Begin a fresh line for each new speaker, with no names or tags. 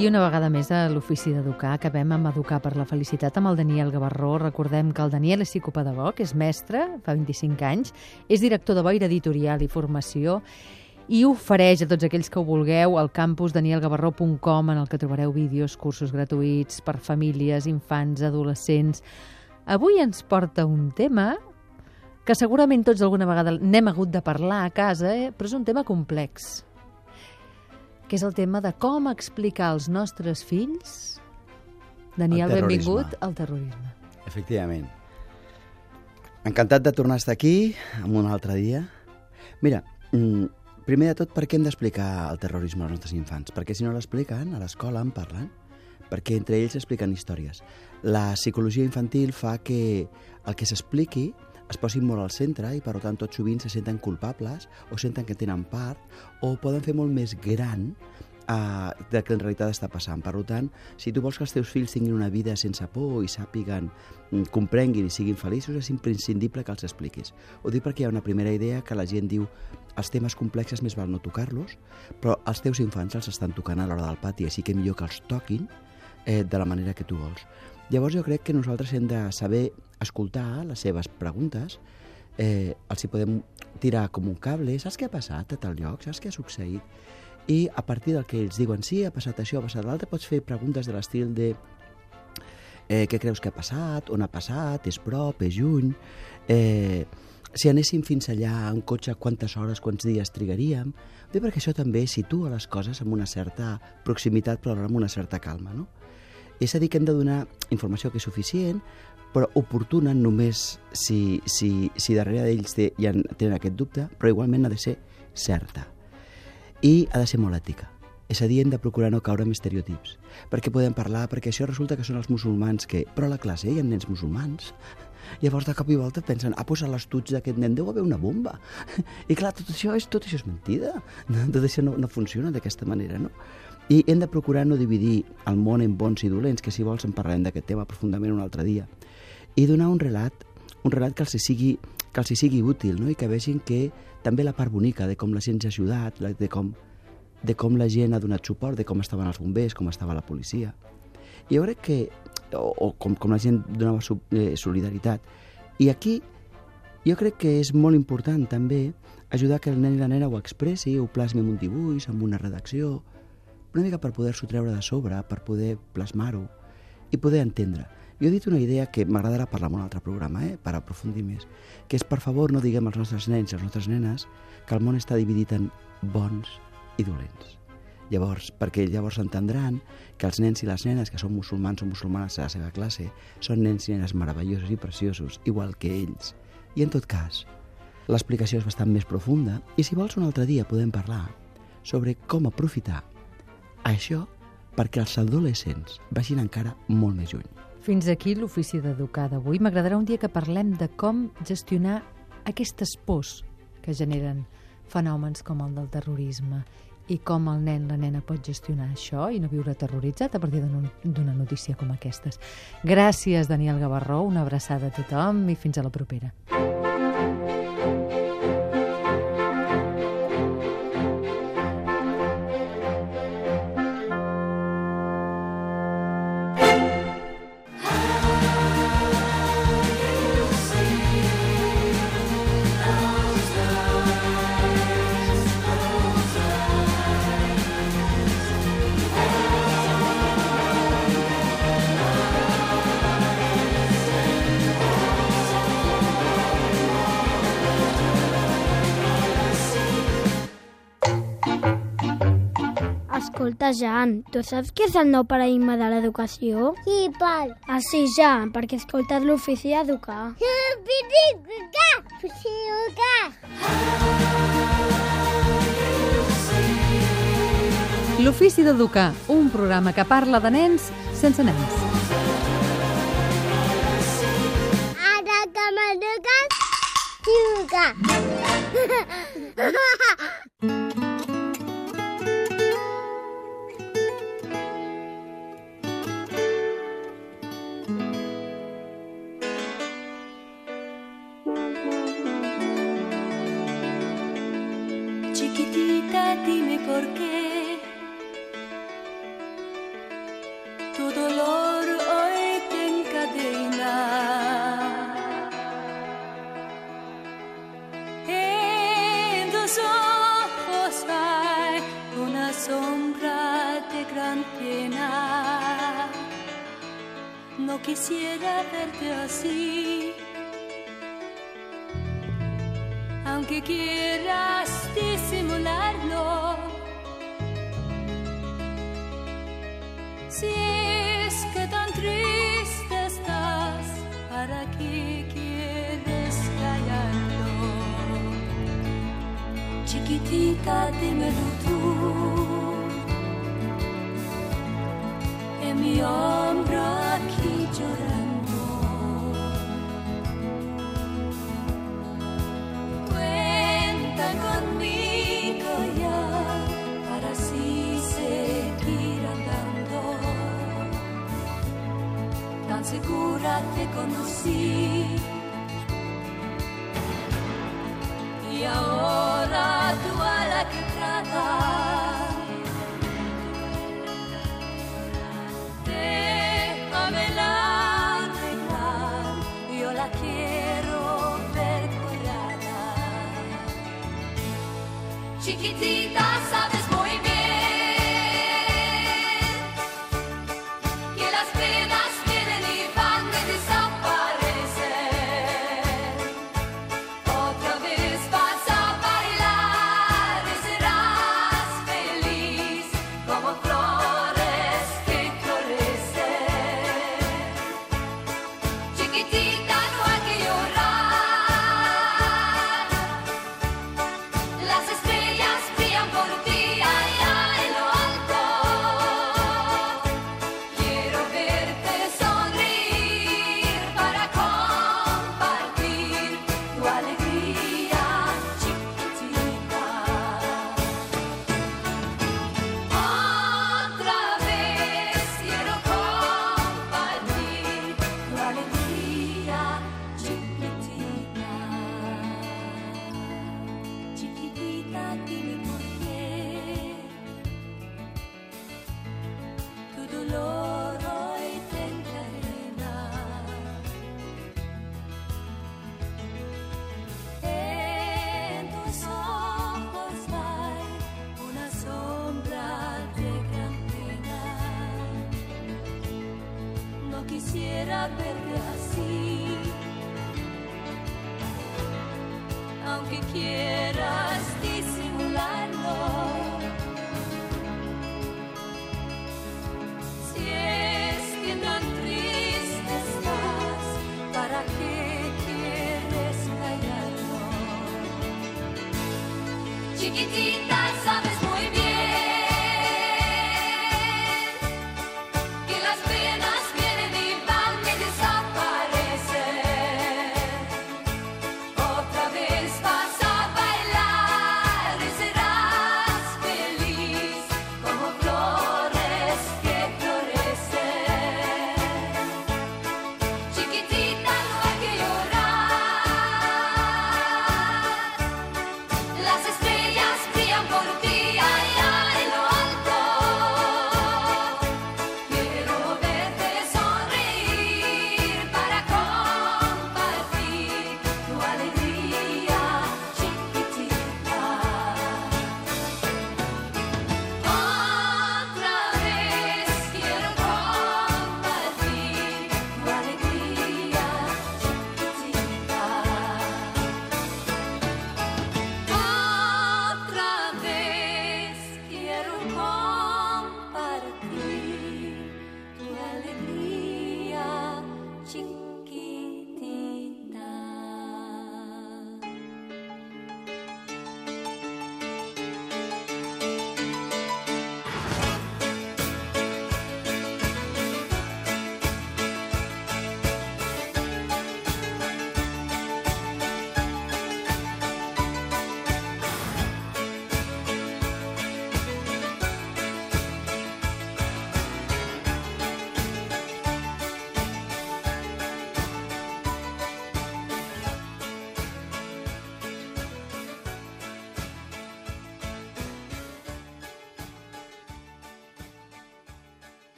I una vegada més a l'Ofici d'Educar, acabem amb Educar per la Felicitat amb el Daniel Gavarró. Recordem que el Daniel és psicopedagog, és mestre, fa 25 anys, és director de Boira Editorial i Formació i ofereix a tots aquells que ho vulgueu al campus danielgavarró.com en el que trobareu vídeos, cursos gratuïts per famílies, infants, adolescents. Avui ens porta un tema que segurament tots alguna vegada n'hem hagut de parlar a casa, eh? però és un tema complex que és el tema de com explicar als nostres fills, Daniel, benvingut al terrorisme.
Efectivament. Encantat de tornar a estar aquí, en un altre dia. Mira, mm, primer de tot, per què hem d'explicar el terrorisme als nostres infants? Perquè si no l'expliquen, a l'escola en parlen, perquè entre ells expliquen històries. La psicologia infantil fa que el que s'expliqui es posin molt al centre i per tant tot sovint se senten culpables o senten que tenen part o poden fer molt més gran uh, de que en realitat està passant. Per tant, si tu vols que els teus fills tinguin una vida sense por i sàpiguen, mm, comprenguin i siguin feliços, és imprescindible que els expliquis. Ho dic perquè hi ha una primera idea que la gent diu els temes complexes més val no tocar-los, però els teus infants els estan tocant a l'hora del pati, així que millor que els toquin eh, de la manera que tu vols. Llavors jo crec que nosaltres hem de saber escoltar les seves preguntes, eh, els hi podem tirar com un cable, saps què ha passat a tal lloc, saps què ha succeït? I a partir del que ells diuen, sí, ha passat això, ha passat l'altre, pots fer preguntes de l'estil de eh, què creus que ha passat, on ha passat, és prop, és lluny, eh, si anéssim fins allà en cotxe, quantes hores, quants dies trigaríem? Bé, perquè això també situa les coses amb una certa proximitat, però amb una certa calma, no? És a dir, que hem de donar informació que és suficient, però oportuna només si, si, si darrere d'ells té, ja tenen aquest dubte, però igualment ha de ser certa. I ha de ser molt ètica. És a dir, hem de procurar no caure en estereotips. Perquè podem parlar, perquè això resulta que són els musulmans que... Però a la classe hi ha nens musulmans. Llavors, de cop i volta pensen, ah, doncs a l'estuig d'aquest nen deu haver una bomba. I clar, tot això és, tot això és mentida. Tot això no, no funciona d'aquesta manera, no? I hem de procurar no dividir el món en bons i dolents, que si vols en parlarem d'aquest tema profundament un altre dia, i donar un relat, un relat que els sigui, que els sigui útil, no? i que vegin que també la part bonica de com la gent ha ajudat, de com, de com la gent ha donat suport, de com estaven els bombers, com estava la policia. I jo crec que, o, o com, com la gent donava eh, solidaritat. I aquí jo crec que és molt important també ajudar que el nen i la nena ho expressi, ho plasmi en un dibuix, en una redacció, una mica per poder-s'ho treure de sobre, per poder plasmar-ho i poder entendre. Jo he dit una idea que m'agradarà parlar en un altre programa, eh, per aprofundir més, que és, per favor, no diguem als nostres nens i als nostres nenes que el món està dividit en bons i dolents. Llavors, perquè llavors entendran que els nens i les nenes que són musulmans o musulmanes a la seva classe són nens i nenes meravellosos i preciosos, igual que ells. I en tot cas, l'explicació és bastant més profunda i si vols un altre dia podem parlar sobre com aprofitar això perquè els adolescents vagin encara molt més lluny.
Fins aquí l'ofici d'educar d'avui. M'agradarà un dia que parlem de com gestionar aquestes pors que generen fenòmens com el del terrorisme i com el nen, la nena pot gestionar això i no viure terroritzat a partir d'una notícia com aquestes. Gràcies, Daniel Gavarró, una abraçada a tothom i fins a la propera.
Escolta, Jan, tu saps què és el nou paradigma de l'educació?
Sí, pal.
Ah, sí, ja, perquè he escoltat l'ofici d'educar.
L'Ofici d'Educar, un programa que parla de nens sense nens.
Tu dolor hoy te
encadena. En tus ojos hay una sombra de gran pena. No quisiera verte así, aunque quiera. chiquitita, dímelo tú. En mi hombro aquí llorando. Cuenta conmigo ya para así seguir andando. Tan segura te conocí. Chiquitita, sabe? quisiera verte así, aunque quiera.